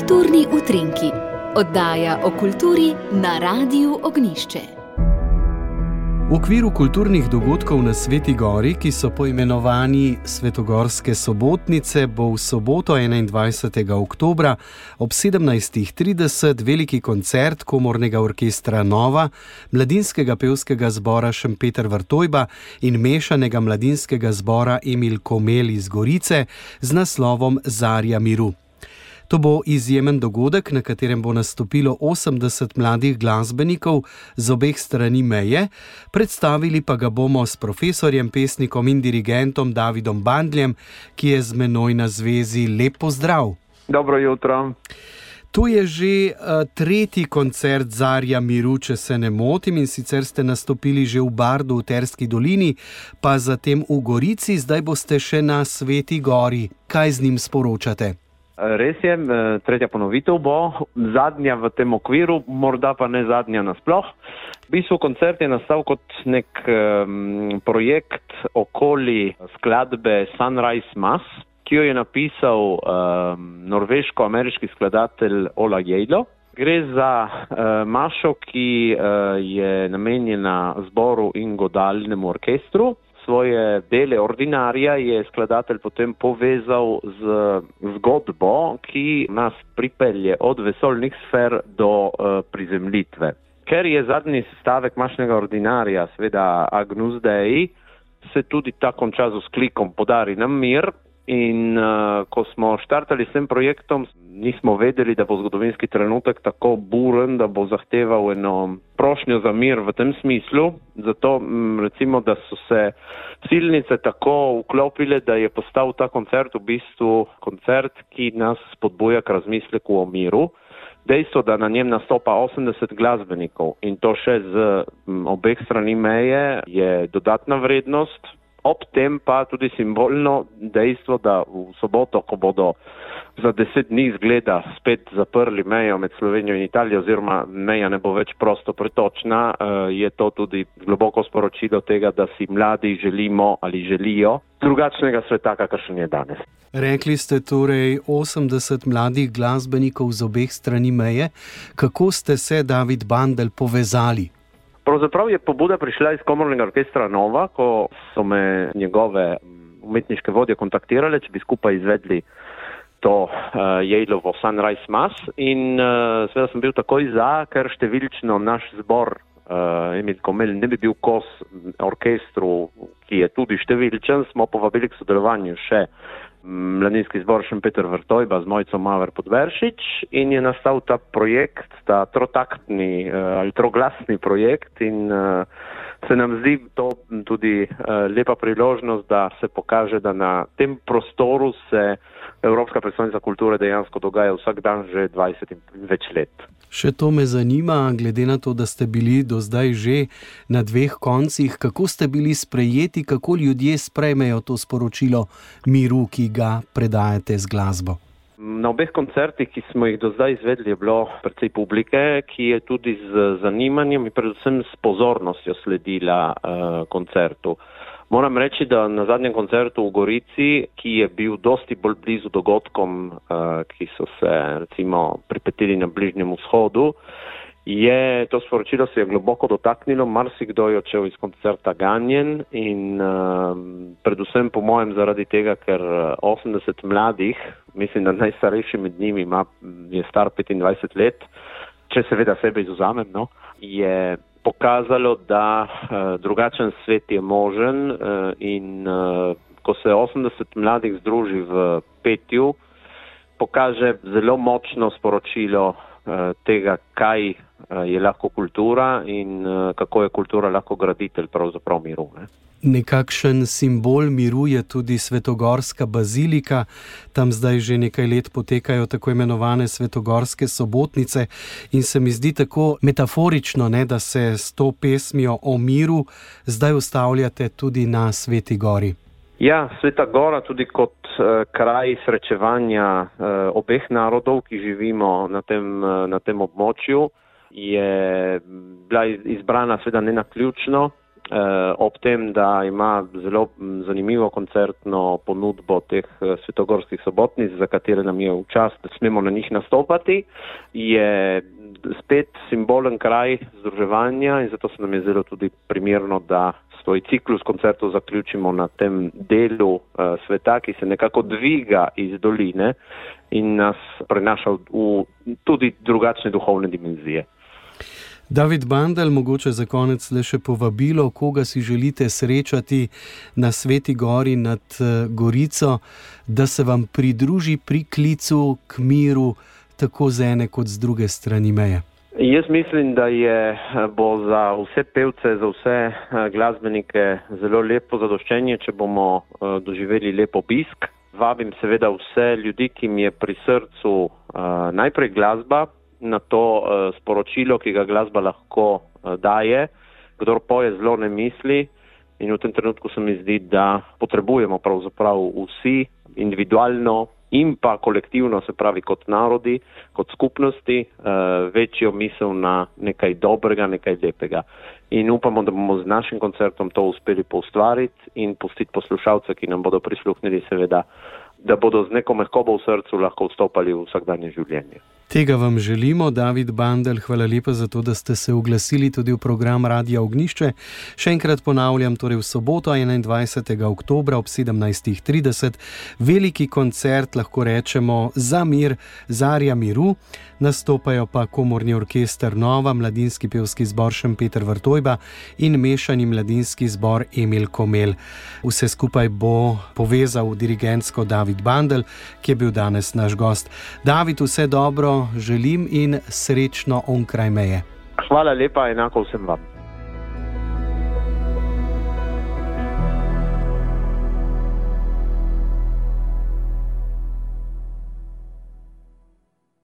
Kulturni utrinki, oddaja o kulturi na Radiu Ognišče. V okviru kulturnih dogodkov na Sveti Gori, ki so poimenovani Svetogorske sobotnice, bo v soboto 21. oktober ob 17.30 veliki koncert komornega orkestra Nova, mladinskega pevskega zbora Šempeter Vrtojba in mešanega mladinskega zbora Emil Komel iz Gorice z naslovom Zarja Miru. To bo izjemen dogodek, na katerem bo nastopilo 80 mladih glasbenikov z obeh strani meje, predstavili pa ga bomo s profesorjem, pesnikom in dirigentom Davidom Bandljem, ki je z menoj na zvezi. Lep pozdrav. Dobro jutro. To je že uh, tretji koncert Zarja Miru, če se ne motim, in sicer ste nastopili že v Bardu v Terski dolini, pa zatem v Gorici, zdaj boste še na Sveti Gori. Kaj z njim sporočate? Res je, tretja ponovitev bo, zadnja v tem okviru, morda pa ne zadnja nasploh. V bistvu koncert je nastal kot nek um, projekt okoli skladbe Sunrise Mass, ki jo je napisal um, norveško-ameriški skladatelj Ola Jejlo. Gre za uh, mašo, ki uh, je namenjena zboru in godalnemu orkestru svoje dele ordinarija je skladatelj potem povezal z zgodbo, ki nas pripelje od vesoljnih sfer do uh, prizemljitve. Ker je zadnji stavek mašnega ordinarija, seveda Agnus Dei, se tudi ta konča z klikom podari nam mir, In uh, ko smo štartali s tem projektom, nismo vedeli, da bo zgodovinski trenutek tako buren, da bo zahteval eno prošnjo za mir v tem smislu. Zato m, recimo, da so se silnice tako vklopile, da je postal ta koncert v bistvu koncert, ki nas spodbuja k razmisleku o miru. Dejstvo, da na njem nastopa 80 glasbenikov in to še z m, obeh strani meje, je dodatna vrednost, ob tem pa tudi simbolno dejstvo, da v soboto, ko bodo za deset dni zgleda spet zaprli mejo med Slovenijo in Italijo oziroma meja ne bo več prosto pretočna, eh, je to tudi globoko sporočilo tega, da si mladi želimo ali želijo drugačnega sveta, kakršen je danes. Rekli ste torej 80 mladih glasbenikov z obeh strani meje. Kako ste se, David Bandel, povezali? Pravzaprav je pobuda prišla iz komornega orkestra Nova, ko so me njegove umetniške vodje kontaktirale, če bi skupaj izvedli to uh, Jejlovo Sunrise Mass. In uh, seveda sem bil takoj za, ker številčno naš zbor uh, Emil Komel ne bi bil kos orkestru, ki je tudi številčen, smo povabili k sodelovanju še mladinski zbor Šempeter Vrtojba z Mojco Maver Podveršič in je nastal ta projekt, ta trotaktni eh, ali troglasni projekt in uh, se nam zdi to tudi uh, lepa priložnost, da se pokaže, da na tem prostoru se Evropska predstavnica kulture dejansko dogaja vsak dan že 20 in več let. Še to me zanima, glede na to, da ste bili do zdaj že na dveh koncih, kako ste bili sprejeti, kako ljudje sprejmejo to sporočilo miru, ki ga predajate z glasbo. Na obeh koncertih, ki smo jih do zdaj izvedli, je bilo precej publike, ki je tudi z zanimanjem in predvsem s pozornostjo sledila uh, koncertu. Uh, Moram reči, da na zadnjem koncertu v Gorici, ki je bil dosti bolj blizu dogodkom, uh, ki so se recimo pripetili na Bližnjem vzhodu, je to sporočilo se je globoko dotaknilo, marsikdo je odšel iz koncerta ganjen in uh, predvsem po mojem zaradi tega, ker 80 eh, mladih, mislim, da najstarejši med njimi ima, je star 25 let, če seveda sebe izuzamem, no, je pokazalo, da uh, drugačen svet je možen uh, in uh, ko se 80 mladih združi v petju, pokaže zelo močno sporočilo tega, kaj je lahko kultura in uh, kako je kultura lahko graditelj pravzaprav miru. Ne? Nekakšen simbol miru je tudi Svetogorska bazilika. Tam zdaj že nekaj let potekajo tako imenovane Svetogorske sobotnice in se mi zdi tako metaforično, ne, da se s to pesmijo o miru zdaj ustavljate tudi na Sveti Gori. Ja, Sveta Gora tudi kot uh, kraj srečevanja uh, obeh narodov, ki živimo na tem, uh, na tem območju, je bila izbrana seveda ne na ključno Eh, ob tem, da ima zelo zanimivo koncertno ponudbo teh eh, svetogorskih sobotnic, za katere nam je v čas, da smemo na njih nastopati, je spet simbolen kraj združevanja in zato se nam je zelo tudi primerno, da svoj ciklus koncertov zaključimo na tem delu uh, sveta, ki se nekako dviga iz doline in nas prenaša v tudi drugačne duhovne dimenzije. David Bandel, mogoče za konec le še povabilo, koga si želite srečati na Sveti Gori nad eh, Gorico, da se vam pridruži pri klicu k miru, tako z ene kot z druge strani meje. Jaz mislim, da je bo za vse pevce, za vse eh, glasbenike zelo lepo zadoščenje, če bomo eh, doživeli lep obisk. Vabim seveda vse ljudi, ki mi je pri srcu najprej glasba, na to uh, sporočilo, ki ga glasba lahko uh, daje. Kdor poje zelo ne misli in v tem trenutku se mi zdi, da potrebujemo pravzaprav vsi individualno in pa kolektivno, se pravi kot narodi, kot skupnosti, uh, večjo misel na nekaj dobrega, nekaj lepega. In upamo, da bomo z našim koncertom to uspeli poustvariti in pustiti poslušalce, ki nam bodo prisluhnili, seveda, da bodo z neko mehkobo v srcu lahko vstopali v vsakdanje življenje. Tega vam želimo, David Bandel. Hvala lepa za to, da ste se oglasili tudi v program Radia Ognišče. Še enkrat ponavljam, torej v soboto 21. oktober ob 17.30 veliki koncert, lahko rečemo, za mir, zarja miru. Nastopajo pa komorni orkester Nova, mladinski pevski zbor Šempeter Vrtojba in mešani mladinski zbor Emil Komel. Vse skupaj bo povezal dirigentsko David Bandel, ki je bil danes naš gost. David, vse dobro želim in srečno onkraj meje. Hvala lepa, enako vsem vam.